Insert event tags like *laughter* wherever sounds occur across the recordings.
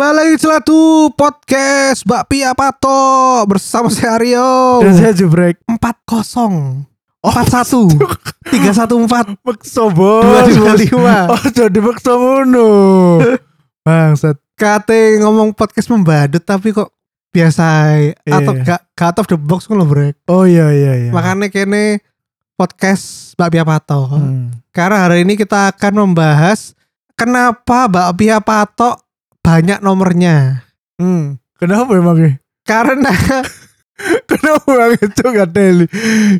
Kembali celatu podcast Mbak Pia Pato bersama saya Aryo. Dan saya jubrek. 40 41 314 Maksa bos. 225. Oh jadi maksa ngono. *laughs* Bangsat. Kate ngomong podcast membadut tapi kok biasa ae. atau gak gak out of the box ngono brek. Oh iya iya iya. Makanya kene podcast Mbak Pia Pato. Hmm. Karena hari ini kita akan membahas kenapa Mbak Pia Pato banyak nomornya. Hmm. Kenapa emangnya? Karena *laughs* Kenapa emang itu gak teli?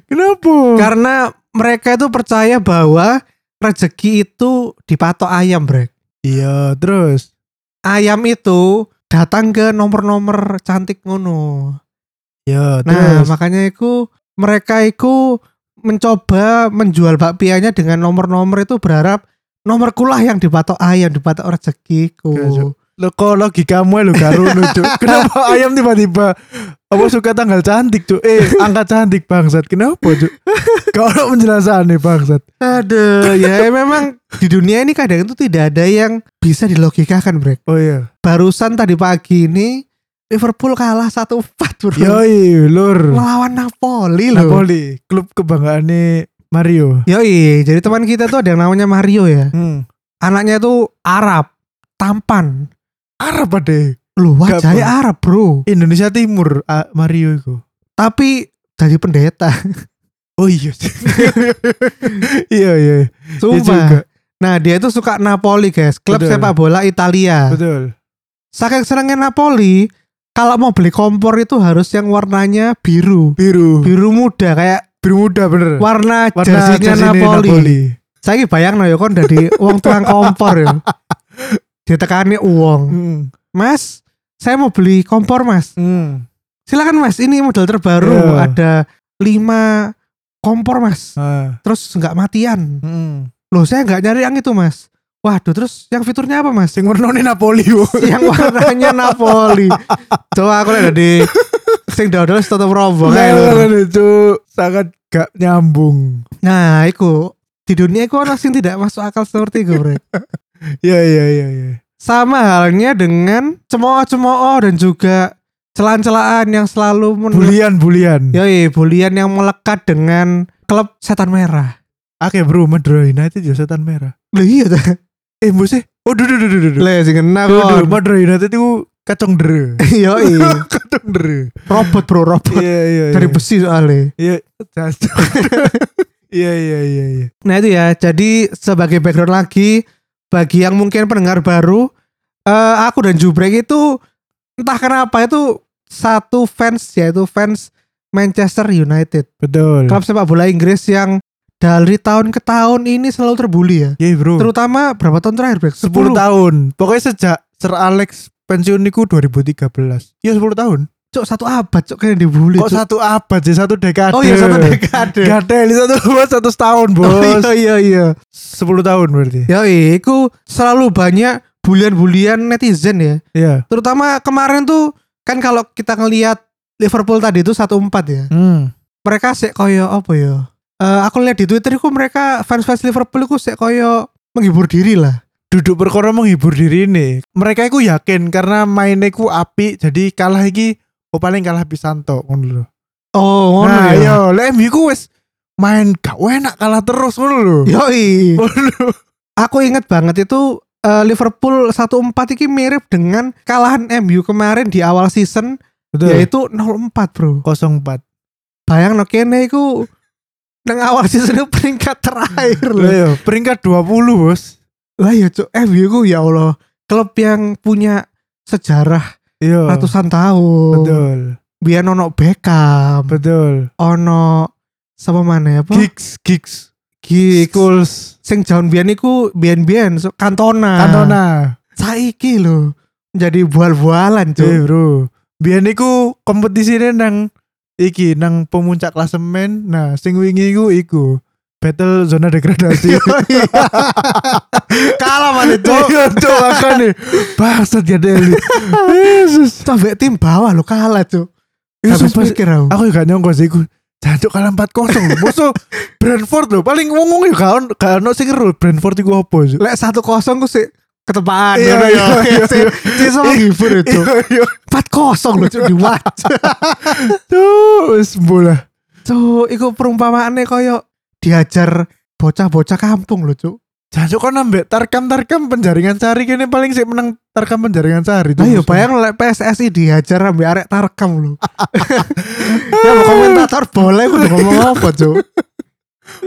Kenapa? karena mereka itu percaya bahwa rezeki itu dipatok ayam, Brek. Iya terus. Ayam itu datang ke nomor-nomor cantik ngono. Iya Nah, terus. makanya itu mereka itu mencoba menjual bakpianya dengan nomor-nomor itu berharap nomor kulah yang dipatok ayam, dipatok rezekiku. Lo kok logikamu lo gak runut Cuk. *laughs* Kenapa ayam tiba-tiba apa suka tanggal cantik tuh? Eh angka cantik bangsat. Kenapa Cuk? Kalau penjelasan nih bangsat. Aduh, ya *laughs* memang di dunia ini kadang itu tidak ada yang bisa dilogikakan, Brek. Oh iya. Barusan tadi pagi ini Liverpool kalah 1-4 bro. Yoi lur. Melawan Napoli loh. Napoli, klub kebanggaan Mario. Yoi, jadi teman kita tuh ada yang namanya Mario ya. Hmm. Anaknya tuh Arab, tampan. Arab ada. Lu wajahnya. Arab bro. Indonesia Timur Mario itu. Tapi jadi pendeta. Oh iya. *laughs* iya iya. Juga. Sumpah. Nah dia itu suka Napoli guys. Klub Betul. sepak bola Italia. Betul. Saking senengnya Napoli. Kalau mau beli kompor itu harus yang warnanya biru. Biru. Biru muda kayak Biru muda bener. warna, Warna jersinya jersey Napoli. Saya bayang no ya kon dari uang tukang kompor ya. *laughs* Ditekani uang. Hmm. Mas, saya mau beli kompor mas. Hmm. Silakan mas, ini model terbaru. Iya. Ada lima kompor mas. Ah. Terus nggak matian. Hmm. Loh saya nggak nyari yang itu mas. Waduh, terus yang fiturnya apa mas? Sing warnane Napoli. *laughs* yang warnanya Napoli. Coba aku lihat di sing dodol rombong. ae, lho. Nah, itu sangat gak nyambung. Nah, iku di dunia iku ono sing tidak masuk akal seperti itu, Brek. Iya iya iya iya. Sama halnya dengan cemooh-cemooh dan juga celaan-celaan yang selalu men- Bulian bulian. Yoi, bulian yang melekat dengan klub setan merah. Oke bro, Madura United ya setan merah. Loh iya dah. Eh mbuse. Oh duh duh duh duh. Lah sing duh, kon. Madura United itu kacang dere. *laughs* Yoi, *laughs* kacang dere. robot bro, robot. Iya iya iya. Dari besi soalnya. Iya, cacok. *laughs* Iya iya iya iya. Nah itu ya, jadi sebagai background lagi bagi yang mungkin pendengar baru, eh aku dan Jubrek itu entah kenapa itu satu fans yaitu fans Manchester United, Betul. klub sepak bola Inggris yang dari tahun ke tahun ini selalu terbully ya. Iya bro. Terutama berapa tahun terakhir, Brek? 10 tahun. Pokoknya sejak Sir Alex pensiun niku 2013. Iya 10 tahun. Cok satu abad cok kayak dibully. Kok Cok. satu abad sih satu dekade. Oh iya satu dekade. Ada satu bos satu setahun bos. Oh, iya iya iya. 10 tahun berarti. Ya iku selalu banyak bulian-bulian netizen ya. Iya. Terutama kemarin tuh kan kalau kita ngelihat Liverpool tadi itu 1-4 ya. Hmm. Mereka sih koyo apa ya? Eh aku lihat di Twitter itu mereka fans-fans Liverpool itu sih koyo menghibur diri lah. Duduk perkara menghibur diri ini. Mereka itu yakin karena mainnya ku api jadi kalah iki oh paling kalah pisan tok ngono lho. Oh, ngono Nah, ya. iya, lek MU ku wis main gak enak kalah terus ngono lho. Yoi. Aku inget banget itu eh, Liverpool 1-4 iki mirip dengan kalahan MU kemarin di awal season Betul. yaitu 0-4, Bro. 04. Bayang no kene iku nang awal season peringkat terakhir Lah loh. ya, peringkat 20, Bos. Lah ya cuk, MU ku ya Allah, klub yang punya sejarah Iya. ratusan tahun. Betul. Biar ono Beckham, Betul. ono sama mana apa? Gigs, gigs, schools, Sing jaun biyen iku biyen-biyen so- Cantona. Cantona. Saiki lho jadi bual-bualan cuy. bro. Biar niku kompetisinya nang iki nang pemuncak klasemen. Nah, sing wingi iku iku battle zona degradasi. *laughs* Kalah mana cuk. Iya, cok makane. Bangsat ya Deli. Yesus. Sampai tim bawah lo kalah cuk. Ya, Habis sumpah, mikir aku. Aku juga nyongko sih. Jancuk kalah 4-0. Bosok Brentford lho. Paling ngomong ya gak ono gak sing ngeru Brentford iku apa sih? Lek satu kosong ku sih ketepaan Iya, ngono iya, ya. iya, *laughs* Si si sama menghibur itu. Iya, iya. 4-0 lho Cuk di watch. *laughs* Tuh, wis bola. Cuk, iku perumpamaane koyo diajar bocah-bocah kampung lho, Cuk. Jancuk kok nambah tarkam-tarkam penjaringan sari kene paling sih menang tarkam penjaringan sari. Nah, yo bayang lek PSSI diajar ambek arek tarkam lho. *laughs* ya mau komentator boleh kudu ngomong apa, Cuk?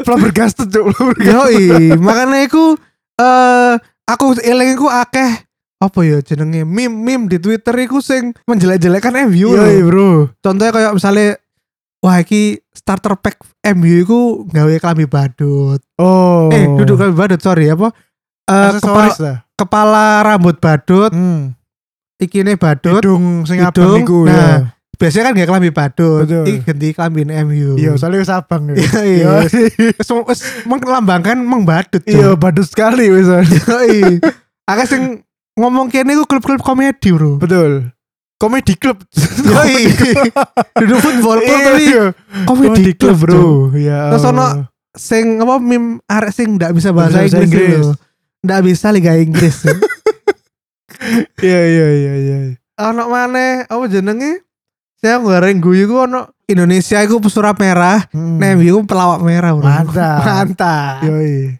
Flabbergasted cuk. Yoi, makanya aku eh aku eling iku akeh apa ya jenenge meme meme di Twitter iku sing menjelek-jelekan MU Iya lho. bro. Contohnya kayak misalnya wah iki starter pack MU iku gawe klambi badut. Oh. Eh, duduk klambi badut, sorry apa? Eh kepala, lah. kepala rambut badut, Hmm. ikine badut. Hidung sing Hidung, abang iku nah. ya. Biasanya kan gak klambi badut. Betul. Iki ganti klambi MU. Iya, soalnya wis abang ya. Iya, iya. Wis wis melambangkan meng badut. Iya, badut sekali wis. Yoi. Akeh sing ngomong kene iku klub-klub komedi, Bro. Betul. Komedi klub. *laughs* Yoi. Duduk football club Iya, tapi iya. komedi club, Bro. Iya. Terus ono Sing apa mim arek sing ndak bisa bahasa Inggris, Inggris. Ndak bisa Liga Inggris. *laughs* Iya, iya, iya, iya. ono maneh apa jenenge? Saya goreng guyu ku ono Indonesia iku pesurap merah, Hmm. ku pelawak merah, Bro. Mantap. *laughs* Mantap. Yoi.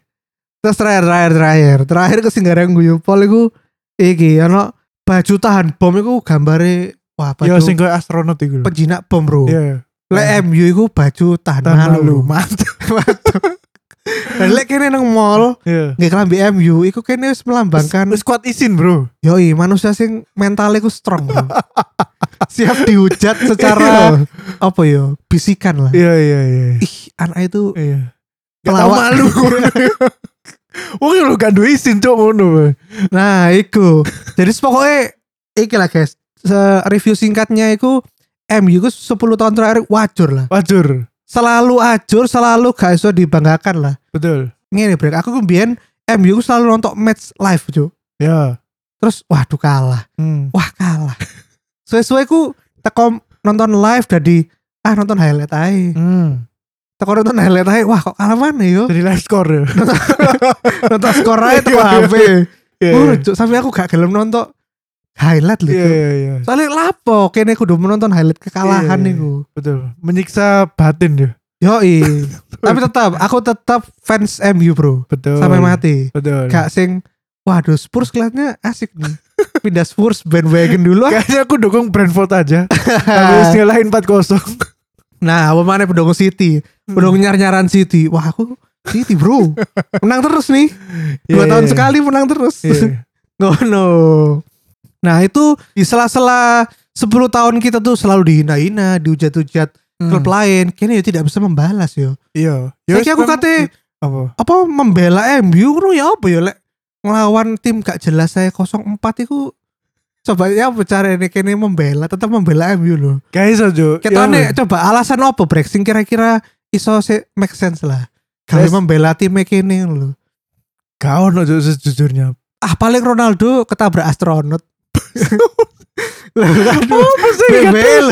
Terus terakhir terakhir terakhir terakhir ke sing gareng guyu pol iku iki ono baju tahan bom iku gambare wah baju Yo sing koyo astronot iku. penjinak bom bro. Iya. Lek MU iku baju tahan, Tahan malu. malu. *laughs* Mantap. Dan lek kene nang mall Iya. nggak kelambi MU iku kene wis melambangkan Wis kuat isin, Bro. yoi manusia sing mentalnya iku strong bro. *laughs* Siap dihujat secara apa ya bisikan lah. Iya, iya, iya. Ih anak itu Iya. Pelawak malu. *laughs* Wong lu gak duwe isin cok ngono. Nah, iku. Jadi pokoknya iki lah guys. Se- review singkatnya iku MU ku 10 tahun terakhir wajur lah. Wajur. Selalu ajur, selalu gak iso dibanggakan lah. Betul. Ngene brek, aku kemudian MU ku selalu nonton match live, Cuk. Ya. Terus waduh kalah. Hmm. Wah, kalah. Sesuai ku teko nonton live jadi ah nonton highlight aja. Hmm. Teko nonton highlight aja. Wah, kok kalah mana yo? Jadi live score ya. *laughs* nonton skor aja teko Iya, iya, HP. Iya. Oh, Cuk, sampai aku gak gelem nonton highlight lho, Iya, Cuk. iya, iya. Soalnya lapo kene kudu menonton highlight kekalahan Iya, iya. niku. Betul. Menyiksa batin ya. Yoi. *laughs* Tapi tetap aku tetap fans MU, Bro. Betul. Sampai mati. Betul. Gak sing waduh Spurs kelihatannya asik nih. Pindah Spurs bandwagon dulu ah. Kayaknya aku dukung Brentford aja. *laughs* Habis ngalahin 4-0. Nah, apa mana pendukung City? Pendukung nyar-nyaran City. Wah, aku City, Bro. Menang terus nih. Dua Iya, tahun iya. sekali menang terus. Iya. *laughs* Ngono. Nah, itu di sela-sela 10 tahun kita tuh selalu dihina-hina, dihujat-hujat klub lain. Kayaknya ya tidak bisa membalas yo. Iya. Saiki aku memang- kate apa? apa membela MU ya apa ya lek ngelawan tim gak jelas saya 04 itu coba ya apa caranya kene membela tetap membela MU loh Guys aja. ketone coba alasan apa sing kira-kira iso se make sense lah Guys. membela tim lho Gak ono Cuk, sejujurnya. ah paling Ronaldo ketabrak astronot *laughs* Apa sih? bebel.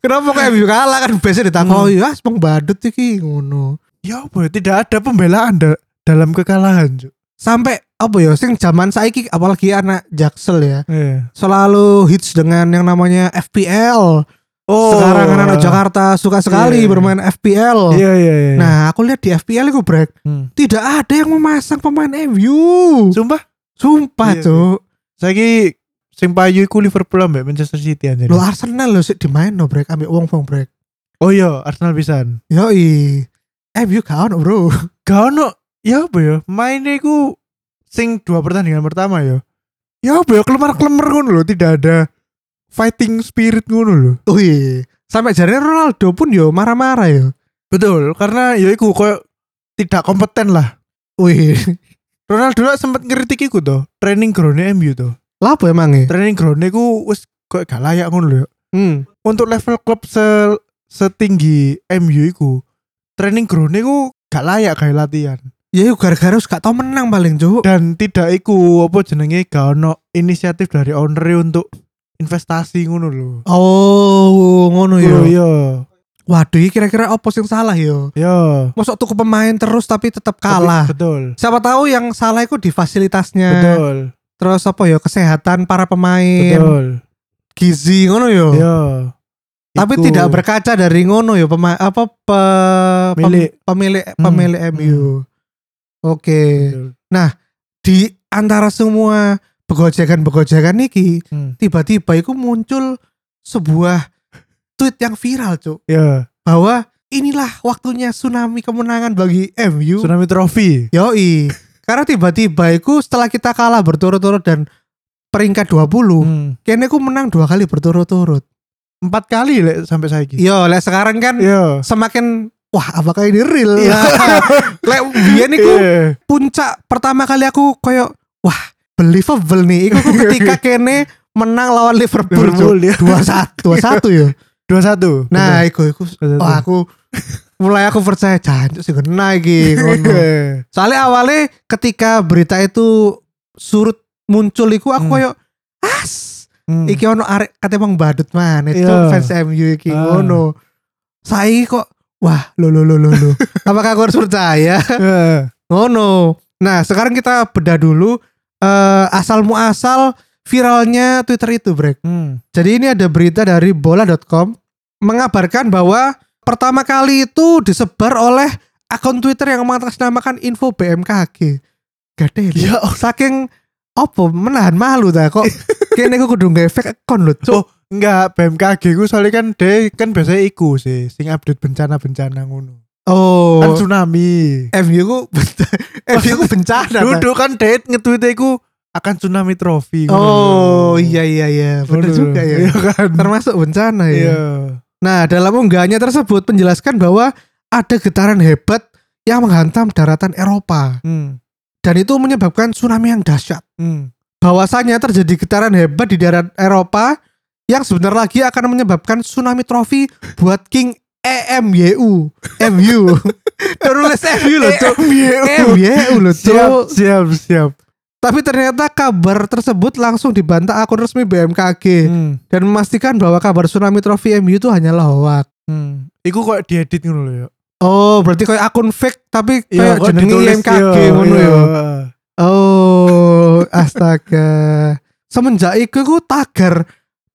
Kenapa kok MU kalah kan biasa ditakoni ah semang badut iki ngono. Ya apa ya? Tidak ada pembelaan da- dalam kekalahan. Cuk. Sampai apa ya sing zaman saiki apalagi anak Jaksel ya. Iya. selalu hits dengan yang namanya FPL. Oh. Sekarang anak-anak Jakarta suka sekali Iya. bermain FPL. Iya iya iya. Nah, aku lihat di FPL itu break, Hmm. tidak ada yang memasang pemain MU. Sumpah. Sumpah, Iya, Cuk. Saiki sing payu iku Liverpool ambek Manchester City aja. Lo Arsenal lo sih dimain no break ambil uang uang break. Oh iya, Arsenal pisan. Yoi. MU gak ono, Bro. Gak ono ya apa ya? Mainnya iku sing dua pertandingan pertama ya. Ya apa ya kelemar-kelemar ngono loh, tidak ada fighting spirit ngono loh. Wih. Sampai jadinya Ronaldo pun yo marah-marah yo. Betul, karena ya iku koyo tidak kompeten lah. Wih. Ronaldo lah sempat ngeritik iku tuh, training ground MU tuh. Lapo emang ya? Training ground iku wis koyo gak layak ngono loh. Hmm. Untuk level klub se setinggi MU iku, training ground iku gak layak kayak latihan. Ya yuk gara-gara gak tau menang paling, Cuk. dan tidak iku apa jenenge gak ono inisiatif dari owner untuk investasi ngono lho. Oh, ngono Iya yo. iya. waduh kira-kira apa yang salah yo Yo. masuk tuku pemain terus tapi tetap kalah Betul. siapa tahu yang salah itu di fasilitasnya Betul. terus apa yo kesehatan para pemain Betul. gizi ngono yo Yo. tapi Iku. tidak berkaca dari ngono yo pemain apa pe, pem- Milik. pemilik Hmm, pemilik MU oke Betul. di antara semua begojekan-begojekan niki Hmm. tiba-tiba itu muncul sebuah tweet yang viral cuk Yo. bahwa inilah waktunya tsunami kemenangan bagi MU Tsunami Trophy. yoi karena tiba-tiba itu setelah kita kalah berturut-turut dan peringkat 20 Hmm. kene ku menang dua kali berturut-turut Empat kali lek sampai saiki. yo lek sekarang kan Yo. semakin wah apakah ini real Iya. *laughs* lek biyen iku Iya. puncak pertama kali aku koyo wah believable nih iku ku *laughs* ketika kene menang lawan Liverpool, Liverpool, ya. dua satu dua satu ya Dua satu. nah iku iku wah aku mulai aku percaya jancuk sih kena iki *laughs* Iya. soalnya awalnya ketika berita itu surut muncul iku aku Hmm. koyo as Hmm. iki ono arek kate emang badut mana itu Iya. fans MU iki Ah. ngono saya kok wah lo lo lo lo lo. *laughs* Apakah aku harus percaya? Iya. ngono. Nah sekarang kita bedah dulu eh asal muasal viralnya Twitter itu brek. Hmm. jadi ini ada berita dari bola.com mengabarkan bahwa pertama kali itu disebar oleh akun Twitter yang mengatasnamakan info BMKG gede Ya saking apa menahan malu dah kok *laughs* kene aku kudu nge fake account lho Oh, enggak BMKG ku soalnya kan dia kan biasanya iku sih sing update bencana-bencana ngono. oh Kan tsunami. MU ku MU ku bencana. Duduk kan dia nge-tweet iku akan tsunami trophy. oh iya iya iya bener Ngono. juga ya Iya kan. termasuk bencana ya Iya. nah dalam unggahannya tersebut menjelaskan bahwa ada getaran hebat yang menghantam daratan Eropa Hmm. dan itu menyebabkan tsunami yang dahsyat Hmm. bahwasanya terjadi getaran hebat di darat Eropa yang sebentar lagi akan menyebabkan tsunami trofi buat King EMYU MU terus *laughs* MU loh cuk EMYU loh Siap, cuk siap, siap. tapi ternyata kabar tersebut langsung dibantah akun resmi BMKG Hmm. dan memastikan bahwa kabar tsunami trofi MU itu hanyalah hoax Hmm. Iku kok diedit ngono lho ya. oh berarti kayak akun fake tapi kayak jenenge iya, ngono iya. ya Oh, astaga. Semenjak itu ku tagar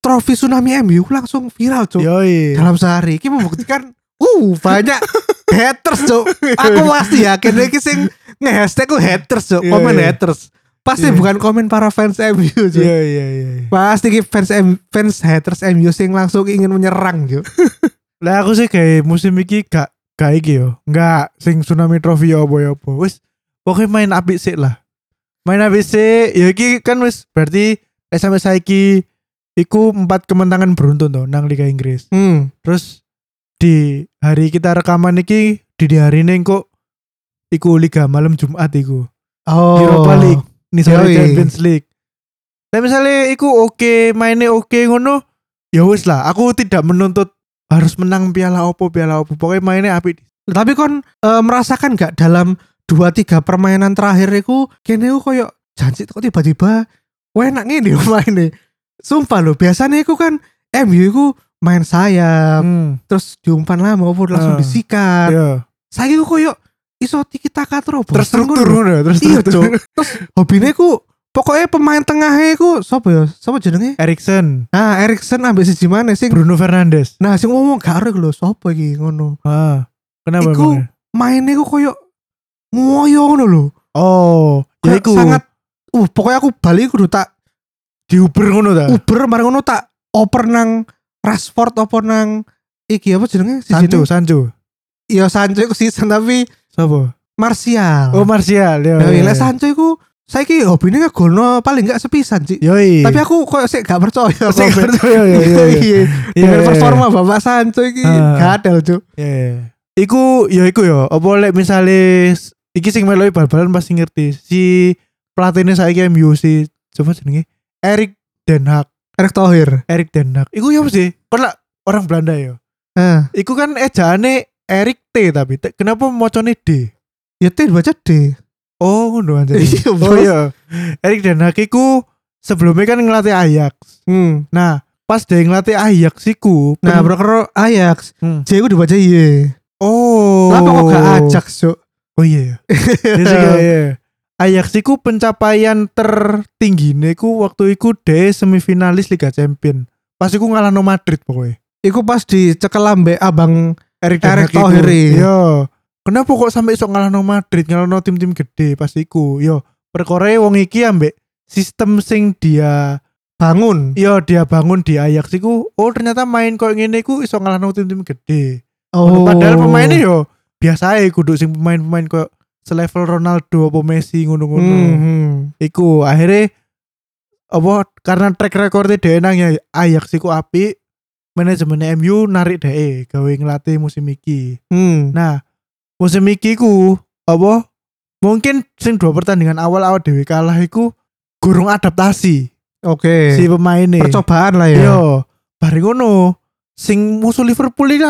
trofi tsunami MU langsung viral, Cuk. Yoi. Dalam sehari ini membuktikan uh banyak *laughs* haters, Cuk. Aku pasti yakin iki sing nge-hashtag ku haters. Iya, Komen iya. haters. Pasti Iya. bukan komen para fans MU, iya. Pasti ki fans M- fans haters MU sing langsung ingin menyerang, Cuk. *laughs* Lah aku sih kayak musim iki gak gak iki yo. Enggak sing tsunami trophy yo apa yo apa. Wis pokoknya main apik sih lah. Main apik sih. Ya iki kan wis berarti sampai saiki iku empat kemenangan beruntun tuh nang Liga Inggris. Hmm. Terus di hari kita rekaman iki di, di hari ini kok iku Liga malam Jumat iku. Oh. Europa League. Nih. Champions League. Nah misalnya iku oke mainnya oke ngono ya wis lah aku tidak menuntut harus menang piala opo piala opo pokoknya mainnya apik Tapi kon eh, merasakan gak dalam dua tiga permainan terakhir itu kene koyo janji kok tiba-tiba enak ngene mainnya. Sumpah loh, biasanya itu kan MU itu main sayap, hmm, terus diumpan lama apa langsung Ah, disikat. iya. Saya itu koyo iso tiki taka terus terstruktur ngono ya, Iya, terstruktur Cuk. Terus hobine ku pokoknya pemain tengahnya ku sapa ya? Sapa jenenge? Erikson Nah, Erikson ambek siji mana sing Bruno Fernandes Nah, sing ngomong gak arek lho, sapa iki ngono. ah kenapa Iku emangnya? mainnya ku koyo ngoyo ngono lho. oh ya iku sangat uh pokoknya aku balik kudu tak diuber ngono ta uber marang ngono tak oper nang Rashford apa nang iki apa jenenge Si Sancho? Sancho Iya Sancho iku season tapi siapa Martial. oh Martial ya Nah, ya, lek ya. Sancho iku saiki hobine ngegolno paling gak sepisan sih. Yoi. Tapi aku kok sik gak percaya. Sik komen. percaya, iya, iya, iya. Iya. Iya, Dengan iya, performa Bapak Sancho iki Ah. gadel, Cuk. Ya. Iku ya iku ya. Apa lek misale iki sing meloi bal-balan pasti ngerti. Si pelatihnya saiki MU si coba jenenge Erik Den Haag. Erick Thohir. Erik Den Haag. Iku ya sih? Kon lah orang Belanda ya. Ah, Iku kan ejaane Erik T tapi T- kenapa mocone D? ya T baca D. Oh, ngono aja. *laughs* Iya, oh iya. Erik Den Haag iku sebelumnya kan ngelatih Ajax. Hmm. Nah, pas dia ngelatih Ajax iku. Nah, pen- bro karo Ajax, Hmm. J ku dibaca iye. Oh. Kenapa kok gak Ajax, Cuk? Oh iya ya. Iya *laughs* sih, iya, iya. Ajax iku pencapaian tertinggi ku waktu iku de semifinalis Liga Champion. Pas iku ngalahno Madrid pokoknya. Iku pas dicekel ambek abang Erik Erik. Thohir. Iya. Kenapa kok sampai iso ngalahno Madrid, ngalahno tim-tim gede pas iku? Yo, perkara wong iki ambek sistem sing dia bangun. Iya dia bangun di Ajax iku oh ternyata main koyo ngene iku iso ngalahno tim-tim gede. Oh. Padahal pemainnya yo biasa ae kudu sing pemain-pemain koyo selevel Ronaldo apa Messi ngono-ngono. Hmm, hmm. Iku akhirnya apa karena track recordnya dia nang ya Ajax iku api manajemen MU narik deh gawe ngelatih musim iki. Hmm. Nah, musim iki ku apa mungkin sing dua pertandingan awal-awal dewe kalah iku gurung adaptasi Oke. si pemainnya. Percobaan lah ya. Yo, bareng ngono sing musuh Liverpool iki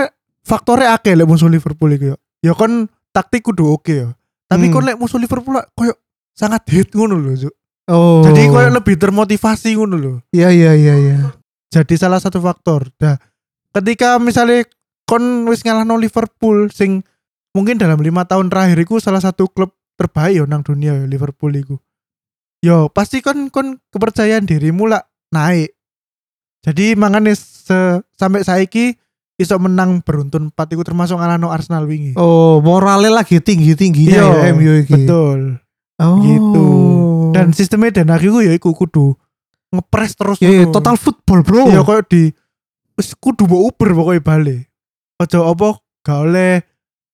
faktornya akeh lek musuh Liverpool iki yo. Ya kon taktik kudu oke yo. Tapi Hmm. kon lek musuh Liverpool lah koyo sangat hit ngono lho. Oh. Jadi koyo lebih termotivasi ngono lho. Iya iya iya iya. Jadi salah satu faktor. Nah, ketika misalnya kon wis ngalahno Liverpool sing mungkin dalam lima tahun terakhir iku salah satu klub terbaik yo nang dunia yo Liverpool iku. Yo pasti kon kon kepercayaan dirimu lah naik. Jadi makanya se sampai saiki iso menang beruntun 4 iku termasuk ngalahno Arsenal wingi. Oh, moralnya lagi tinggi-tingginya Iya, ya MU iki. Betul. Oh. Gitu. Dan sistemnya dan aku ya iku kudu ngepres terus ya, ya, ngono. total football, Bro. Iya koyo di wis kudu mbok uber pokoknya balik. Aja apa gak oleh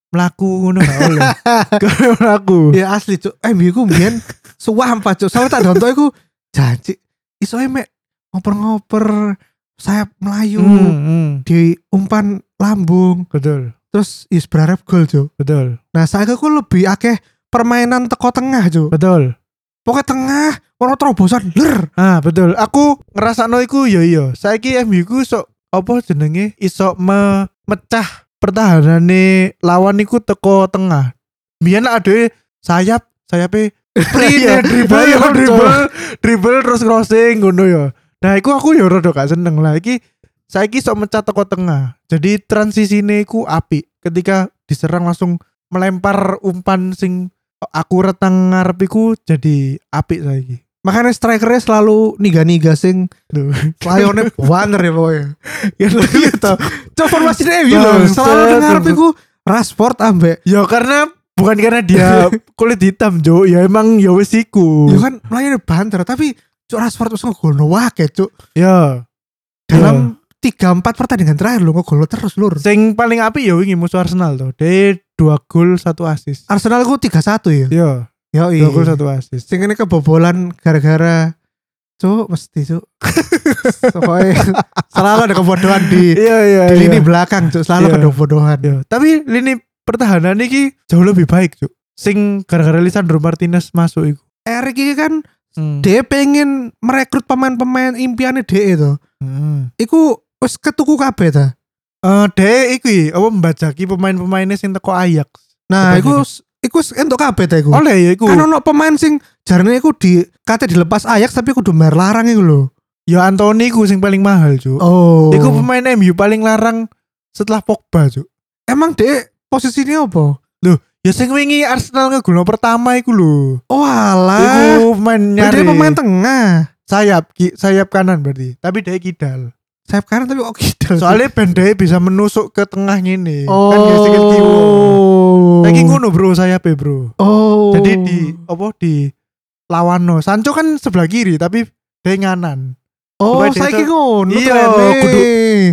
melaku ngono gak oleh. *laughs* gak oleh. Ya asli, Cuk. MU ku mbiyen suwampah, Cuk. Sampe tak nonton iku janji iso e, mek ngoper-ngoper sayap melayu Hmm, hmm, di umpan lambung betul, terus is berharap gol, Cuk. betul, Nah, saya ku lebih akeh permainan teko tengah, Cuk. betul. Pokoknya tengah, ono terobosan, ler. Ah, betul. Aku ngerasakno iku ya iya. Saiki MU ku sok apa jenenge iso memecah pertahanane lawan iku teko tengah. Biyen ada sayap, sayape sprint *laughs* Iya, ya, dribble, iya, ya, betul. dribble, dribble terus crossing ngono ya. Nah, iku aku ya rada gak seneng lah iki. Saiki sok mecah teko tengah. Jadi transisine iku apik. Ketika diserang langsung melempar umpan sing akurat nang ngarep iku jadi apik saiki. Makanya strikernya selalu niga-niga sing Duh. layonnya *laughs* waner ya pokoknya. Ya gitu. Coba formasinya MU loh. Bangsat, Selalu dengar bangsat. iku Rashford ambek Ya karena bukan karena dia *laughs* kulit hitam Jo, ya emang ya wis iku. Ya kan melayani banter tapi Cuk Rashford wis ngegolno wake Cuk. Ya. Dalam tiga empat pertandingan terakhir lo ngegolno terus lur. Sing paling apik ya wingi musuh Arsenal tuh. Dia dua gol satu assist. Arsenal ku 3-1 ya. Ya, Ya dua gol satu assist. Sing ini kebobolan gara-gara Cuk mesti Cuk. *laughs* Selalu ada kebodohan di *laughs* Iya iya. di iya. lini belakang Cuk, selalu Iya. ada kebodohan. Ya, Tapi lini pertahanan iki jauh lebih baik, Cuk. Sing gara-gara Lisandro Martinez masuk iku. Erik ini kan Hmm. dia pengen merekrut pemain-pemain impiannya dia itu. Hmm. Iku wis ketuku kabeh ta. Eh, deh iki apa membajaki pemain-pemainnya sing teko Ajax. Nah, iku iku entuk kabeh ta iku. Oleh ya iku. Kan ono pemain sing jarene iku di kate dilepas Ajax tapi kudu bayar larang iku lho. Ya Anthony iku sing paling mahal, Cuk. Oh. Iku pemain MU paling larang setelah Pogba, Cuk. emang dek posisinya apa? Ya sing wingi Arsenal ngegolno pertama iku lho. Oh alah. Iku pemain Dia nyari pemain tengah. sayap, ki, sayap kanan berarti. Tapi dia kidal. Sayap kanan tapi kok kidal. Soalnya ben bisa menusuk ke tengah ngene. oh. Kan dia sikit kiwa. Lagi ngono bro sayapnya bro. Oh. Jadi di apa di lawano. Sancho kan sebelah kiri tapi dia nganan. Oh, saiki tuh- ngono Iya, kudu-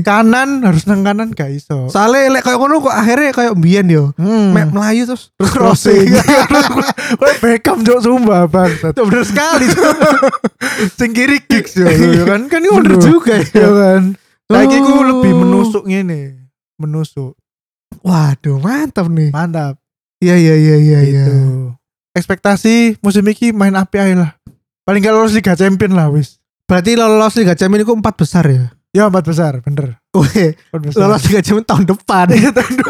Kanan harus nang kanan gak iso. Soalnya lek kayak ngono kok akhirnya kayak mbiyen yo. Hmm. Mek melayu terus terus *laughs* crossing. Wah *laughs* *laughs* Beckham jok sumpah bangsat. Itu bener sekali. Sing kiri kicks yo kan kan ngono. bener juga Ya kan. Lagi ku Oh. lebih menusuk ngene. Menusuk. Waduh, mantap nih. Mantap. Iya iya iya iya iya. gitu. Ekspektasi musim ini main api aja lah. Paling gak lolos Liga Champion lah wis. Berarti lolos Liga Champions itu empat besar ya? Ya empat besar, bener. Oke, lolos Liga Champions tahun depan.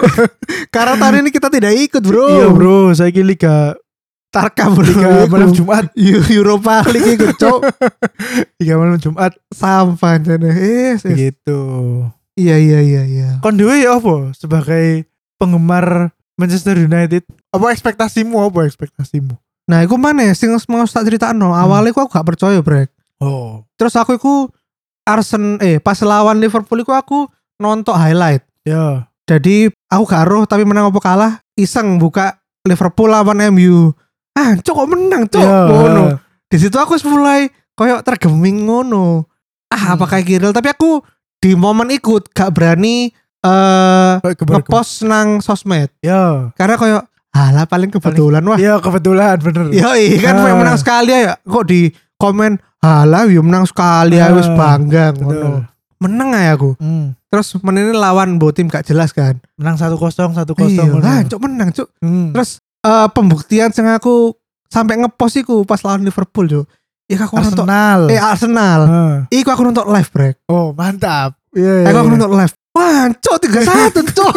*laughs* Karena tahun ini kita tidak ikut bro. Iya bro, saya Liga Tarka bro. Liga Iku. malam Jumat, Eu- Europa League iku cok *laughs* Liga malam Jumat sampah. Eh, eh. gitu. Iya iya iya iya. Kon dhewe ya apa sebagai penggemar Manchester United? Apa ekspektasimu apa ekspektasimu? Nah, iku mana sing mau tak critakno. Awalnya aku gak percaya, Brek. Oh, Terus aku iku Arsenal eh pas lawan Liverpool iku aku nonton highlight. ya. Jadi aku gak roh tapi menang apa kalah iseng buka Liverpool lawan MU. Ah, cok kok menang, cok. Ya. Ngono. Di situ aku mulai koyok tergeming ngono. Ah, Hmm. apa kayak Kiril tapi aku di momen ikut gak berani eh gebar- ngepost nang sosmed Ya. karena koyok alah paling kebetulan wah. Ya kebetulan bener. Ya iya kan Ah. menang sekali ya kok di komen alah yo menang sekali ya wis Ah, bangga ngono. Menang aja aku. Hmm. Terus menini lawan bo tim gak jelas kan. Menang 1-0 1-0 Iya, ngono. lah cok menang cok. Hmm. Terus eh, pembuktian sing aku sampai ngepost iku pas lawan Liverpool cok. Ya aku nonton Arsenal. eh Arsenal. Heeh. Iku aku nonton live break. Oh, mantap. Iya, iya. Eh, aku iya. nonton live. Wah, cok 31 *laughs* cok.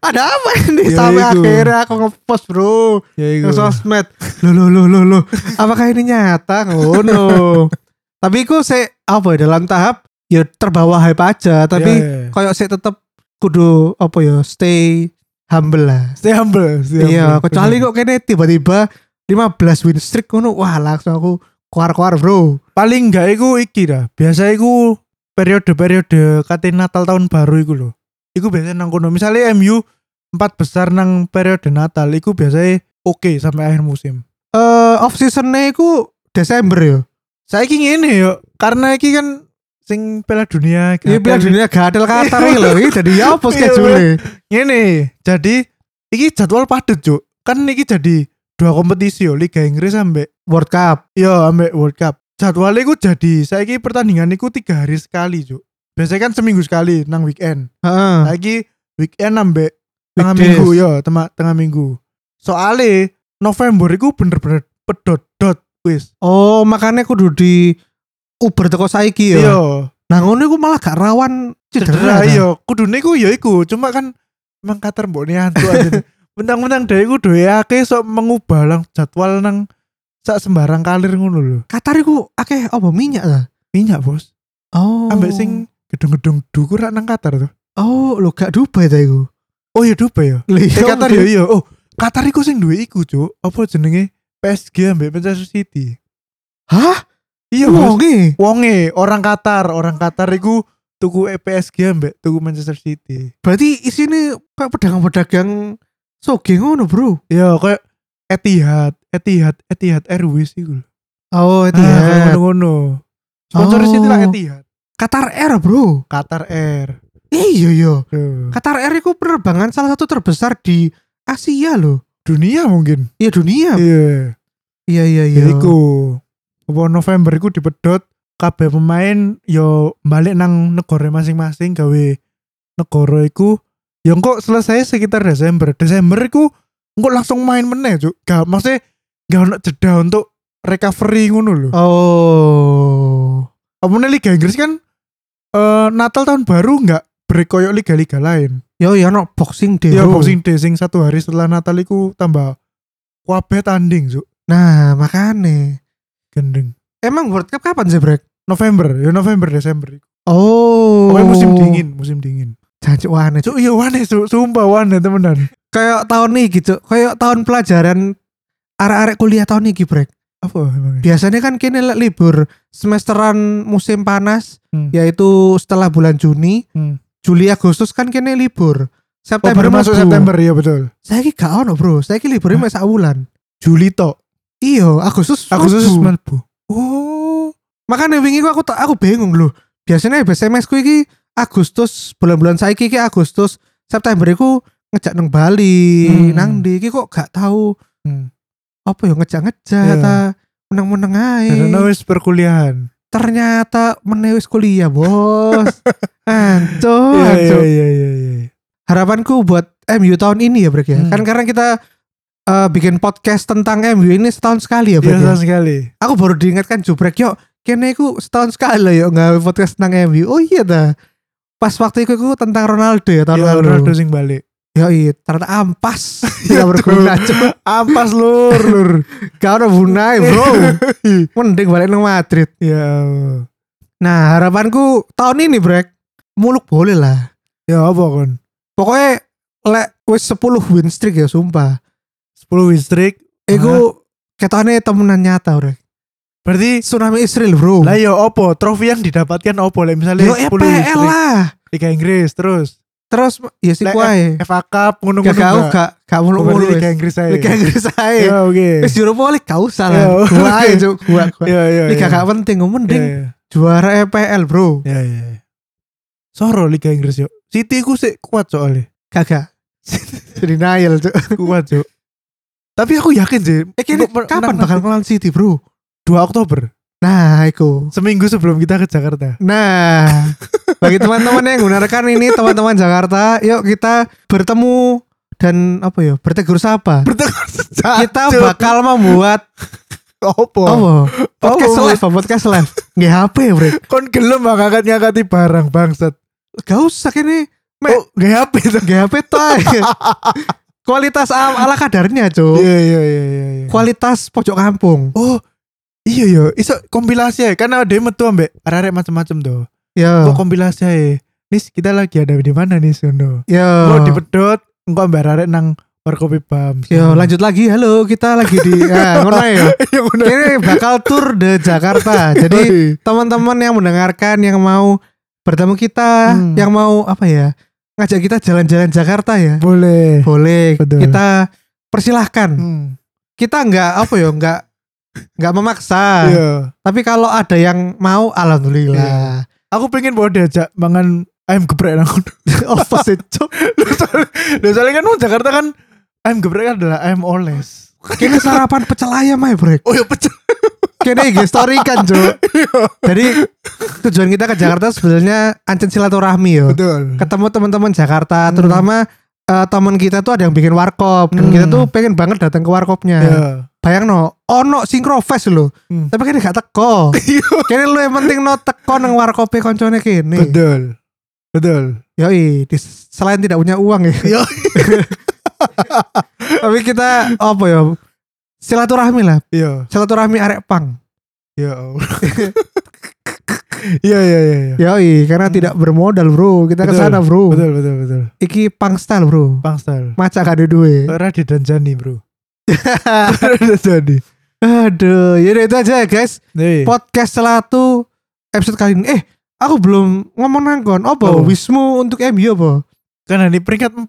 Ada apa ini Ya, sampai iku. akhirnya aku ngepost bro. Ya. Ke sosmed. Loh loh loh loh loh. Apakah ini nyata? Ngono. *laughs* Tapi iku saya apa ya dalam tahap ya terbawa hype aja, tapi Ya, ya. koyok saya tetap kudu apa ya stay humble lah. Stay humble. stay Iya, humble. kecuali Bener. kok kene tiba-tiba 15 win streak ngono, wah langsung aku keluar-keluar, Bro. paling enggak iku iki dah. Biasa iku periode-periode kate Natal tahun baru iku lho. Iku biasanya nang kono. Misalnya MU empat besar nang periode Natal iku biasanya oke sampai akhir musim. Eh off seasonnya iku Desember ya. Saiki ngene yo, karena iki kan sing Piala Dunia Iya Piala. Dunia gatel Qatar iki lho, iki jadi apa *laughs* Iya, schedule? Ngene, jadi iki jadwal padet, Cuk. Kan iki jadi dua kompetisi yo, Liga Inggris sampai World Cup. Yo ambek World Cup. Jadwalnya iku jadi saiki pertandingan iku tiga hari sekali, Cuk. Biasanya kan seminggu sekali nang weekend. Heeh. Lagi weekend ambek tengah Weekdays. minggu yo, tengah tengah minggu. Soale November iku bener-bener pedot-dot wis. Oh, makanya kudu di Uber teko saiki ya. Iya, Nah, ngono iku malah gak rawan cedera cedera. kan? iya. Kudune iku ya iku, cuma kan emang kater mbok niantu aja. *laughs* Bentang-bentang dhewe iku doyake sok mengubah lang jadwal nang sak sembarang kalir ngono lho. Qatar iku akeh apa minyak ta? Minyak, Bos. Oh. Ambek sing gedung-gedung dukur rak nang Qatar tuh. Oh, lo gak Dubai ta iku. Oh iya Dubai ya. Lah, Eh iya, Qatar ya iya. Oh, Qatar iku sing duwe iku, Cuk. Apa jenenge? PSG ambek Manchester City. Hah? Iya. Wonge. Wonge orang Qatar, orang Qatar iku tuku E PSG ambek tuku Manchester City. Berarti isine kayak pedagang-pedagang soge ngono, Bro. Iya, kayak Etihad, Etihad, Etihad Airways lho. Oh, itu Ah, ya. kayak ngono-ngono. Sponsor Oh. City lah Etihad. Qatar Air, Bro. Qatar Air. Iya, iya. Qatar Air itu penerbangan salah satu terbesar di Asia loh. Dunia mungkin. Iya, dunia. Iya. Iya, iya, Ya iya. iku. Apa November iku dipedot kabeh pemain yo balik nang negara masing-masing gawe negara iku ya kok selesai sekitar Desember. Desember iku engko langsung main meneh, Cuk. Gak maksudnya gak ono jeda untuk recovery ngono lho. Oh. Apa Liga Inggris kan eh Natal tahun baru nggak break koyo liga-liga lain. Yo, ya no boxing day. Ya bro. Boxing Day sing satu hari setelah Natal iku tambah kabeh tanding, Cuk. Nah, makanya. Gendeng. Emang World Cup kapan sih, Brek? November, ya November Desember. Oh. Pokoknya musim dingin, musim dingin. Jancuk wane. Cuk. Cuk, iya wane, Cuk. Sumpah wane temenan. Kayak tahun nih gitu. Kayak tahun pelajaran arek-arek kuliah tahun ini, Brek. Apa? Biasanya kan kini libur semesteran musim panas, Hmm. yaitu setelah bulan Juni, Hmm. Juli Agustus kan kini libur. Oh, September baru masuk. September ya betul. Saya ki gak ono, Bro. Saya ki liburnya Hah? mek sak wulan. Juli tok. Iya, Agustus. Agustus mlebu. Oh. Makanya wingi ku aku tak aku bingung loh. Biasanya SMS ku iki Agustus, bulan-bulan saiki iki Agustus, September iku ngejak nang Bali, Hmm. nang ndi iki kok gak tahu Hmm. Apa ya ngejak-ngejak Iya. ta meneng-meneng ae. Karena wis perkuliahan. Ternyata menewis kuliah, Bos. *laughs* Ancur, Iya iya ancur. iya iya iya. Harapanku buat MU tahun ini ya, Brek ya. Hmm. Kan karena kita eh, bikin podcast tentang MU ini setahun sekali ya, Brek. Biasa ya. sekali. Aku baru diingatkan Jubrek, yuk kene iku setahun sekali lah yuk nggak podcast tentang MU. Oh iya dah. Pas waktu itu aku tentang Ronaldo ya tahun Iya, lalu. Ronaldo sing balik. Ya iya, ternyata ampas. *laughs* Tidak berguna, cuk. Ampas lur, lur. Gak ada gunanya, bro. *laughs* Mending balik nang Madrid. ya. Nah, harapanku tahun ini, Brek. Muluk boleh lah. Ya apa kon? Pokoknya lek wis 10 win streak ya, sumpah. 10 win streak. Iku ketane temenan nyata, Brek. Berarti Tsunami Israel, bro. lah yo opo trofi yang didapatkan opo lah misalnya Yo 10 win EPL streak. lah. Liga Inggris terus Terus ya sih kuai. FA Cup ngono-ngono Gak gak gak Oh, mulu-mulu Liga. Inggris aja. Liga Inggris ae. *laughs* Ya oke. Wis Europa League gak usah Ya, lah. Gua aja cuk, gua. gua. Ya ya. Liga ya. gak penting, Ya, mending ya. juara EPL, bro. Ya ya. ya. Soro Liga Inggris yo. City ku sih kuat soalnya. Kagak. Denial, cuk. *laughs* *laughs* Kuat cuk. Tapi aku yakin sih. Eh kini kapan bakal ngelawan City, bro? 2 Oktober. Nah, iku. Seminggu sebelum kita ke Jakarta. Nah, bagi teman-teman yang menggunakan ini, teman-teman Jakarta, yuk kita bertemu dan apa ya, bertegur sapa. Bertegur Kita bakal membuat opo. apa? Podcast Apa, live, podcast live. Nggak HP, bre. Kon gelem ngangkat ngangkati barang bangsat. Gak usah kini. Me, Oh, gak HP tuh. nggak HP tuh. Kualitas ala kadarnya, cuy. Iya iya iya iya. iya. Kualitas pojok kampung. Oh, iya iya, iso kompilasi ya. Karena ada metu ambek arek-arek macam-macam tuh. Ya, Kok kompilasi ya. Nis, kita lagi ada di mana nih Sono? ya. Kok dipedot, engko ambek arek nang Warkopi Pam. Yo lanjut lagi. Halo, kita lagi di *laughs* ah, ngono ya. Udah. Ini bakal tour de Jakarta. Jadi teman-teman yang mendengarkan yang mau bertemu kita, Hmm. yang mau apa ya? Ngajak kita jalan-jalan Jakarta ya. boleh. Boleh. Betul. Kita persilahkan. Hmm. Kita nggak apa ya, nggak nggak memaksa. Iya. Tapi kalau ada yang mau alhamdulillah. Aku pengen bawa diajak mangan ayam geprek nang. Apa sih, Cuk? Lho, soalnya- kan Jakarta kan ayam geprek adalah ayam oles. Kini sarapan pecel ayam aja, Brek. Oh ya pecel. Kini story kan, Cuk. *laughs* Jadi tujuan kita ke Jakarta sebenarnya ancen silaturahmi yo. Betul. ketemu teman-teman Jakarta Hmm. Terutama eh, teman kita tuh ada yang bikin warkop dan Hmm. kita tuh pengen banget datang ke warkopnya Ya. bayang no ono synchro-fest loh Hmm. tapi kan gak teko *laughs* kini lu yang penting no teko nang warkope koncone kini Betul. Betul. yoi dis- selain tidak punya uang ya Yo. *laughs* tapi kita apa ya silaturahmi lah Iya. silaturahmi arek pang Ya. *laughs* Iya iya iya iya. yoi karena tidak bermodal bro kita ke Betul. sana bro Betul betul betul. iki pang style bro Pangstal. maca kade duwe dan Jani bro. *laughs* Jani. aduh yaudah itu aja ya guys Nih. podcast selatu episode kali ini. Eh, aku belum ngomong nangkon. Apa? Oh. Wismu untuk MU apa? Kan ini peringkat 4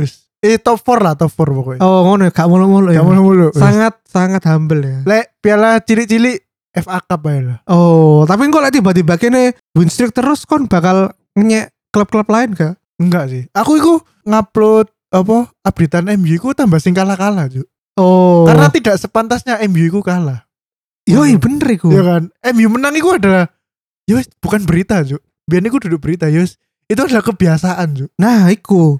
wis. Eh top 4 lah top 4 pokoknya. Oh, ngono ya, gak mulu-mulu ya. Kamu mulu. wis. Sangat sangat humble ya. Lek piala cilik-cilik FA Cup aja lah. Oh, tapi kok lek tiba-tiba kene win streak terus kon bakal nyek klub-klub lain gak? Enggak sih. Aku iku ngupload apa updatean MU iku tambah sing kalah-kalah. Oh. Karena tidak sepantasnya MU iku kalah. yoi bener iku. Iya kan? MU menang iku adalah Yus bukan berita Juk. Biar iku duduk berita Yus. Itu adalah kebiasaan Juk. Nah, iku.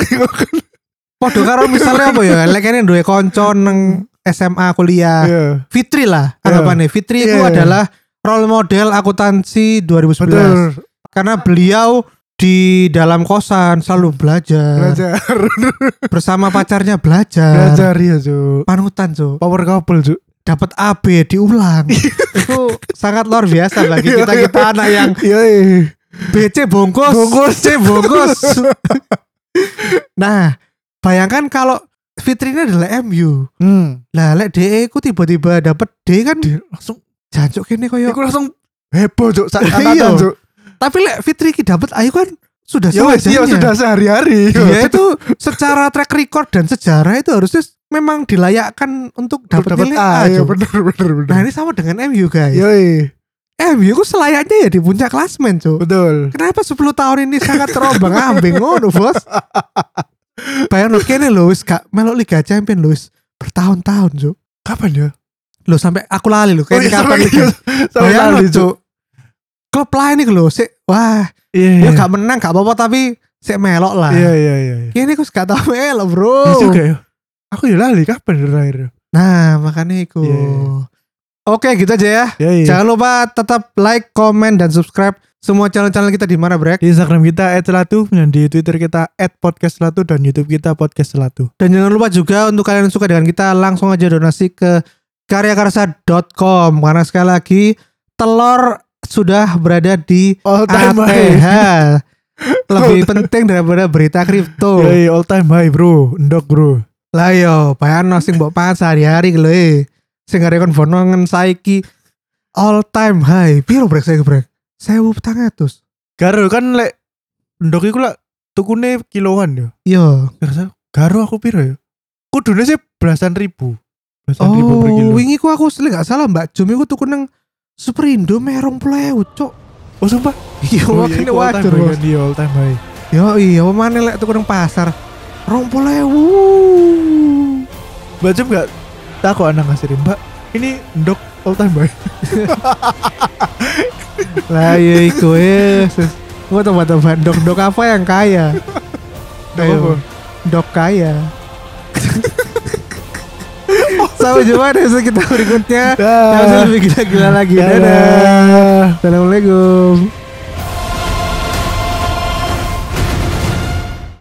*laughs* Podo karo misalnya apa ya? Lek kene duwe kanca nang SMA kuliah. Iya. Fitri lah Iya. anggapannya. Fitri itu Iya, iya. adalah role model akuntansi 2011. Betul. karena beliau di dalam kosan selalu belajar, Belajar. *laughs* bersama pacarnya belajar, Belajar ya Juk. panutan Cuk. Power couple Juk. dapat AB diulang *laughs* itu sangat luar biasa bagi kita kita anak yang. BC bungkus, Bungkus. C bungkus *laughs* nah bayangkan kalau Fitri ini adalah MU Hmm. lah lek DE ku tiba-tiba dapat D kan Dia langsung jancuk kene koyo Iku langsung heboh *laughs* Iya. angkatan Juk. tapi lek Fitri ki dapat Ayu kan sudah Ya iya sudah sehari-hari. dia itu secara track record dan sejarah itu harusnya memang dilayakkan untuk dapat nilai A. A. Iya Cuk. bener bener bener. Nah ini sama dengan MU guys. Yoi, MU ku selayaknya ya di puncak klasmen cuy. betul. Kenapa 10 tahun ini sangat terombang ambing ngono bos? *laughs* Bayang lo kene lo wis gak melok Liga Champion lo wis bertahun-tahun cuy. Kapan ya? Lo sampai aku lali lo kayak iya, kapan sampai- Liga. sampai Bayang lo lali, cuy. Klub lain nih lo sih wah Iya. ya gak menang gak apa-apa tapi sih melok lah. Iya iya iya. iya. Kini aku gak tau melok bro. Iya juga ya. Aku ya lali kapan ya terakhir? Nah makanya itu. Iya. Oke gitu aja ya. Ya iya. Jangan lupa tetap like, comment, dan subscribe semua channel-channel kita di mana, Brek? Di Instagram kita @selatu dan di Twitter kita @podcastselatu dan YouTube kita podcast selatu. Dan jangan lupa juga untuk kalian yang suka dengan kita langsung aja donasi ke karyakarsa.com karena sekali lagi telur sudah berada di All time ATH. high. *laughs* Lebih penting daripada berita kripto. Yoi, all time high, Bro. Ndok, Bro. Lah yo, bayangno sing mbok pangan sehari-hari lho eh. Sing arek kon saiki all time high. Piro brek saya brek? 1400. Garo kan lek ndok iku lak tukune kiloan yo. Yo. Garo, garo aku piro yo? Kudune sih belasan ribu. Belasan ribu per kilo. Oh, wingi ku aku sele gak salah Mbak Jum iku tuku nang Superindo merong plewu, cuk. Oh sumpah. Iya, Oh, all time wajar, Bos. kan, iya, all time high. Yo iya, apa mana lek tuku nang pasar? Rong plewu. Mbak Jem gak takut anak ngasirin Mbak ini ndok all time high *laughs* Lah iya iku ya. Gua tambah-tambah dok-dok apa yang kaya? Ayo. Dok kaya. Sampai jumpa di episode kita berikutnya. Yang lebih gila-gila lagi. Dadah. Dadah. Assalamualaikum.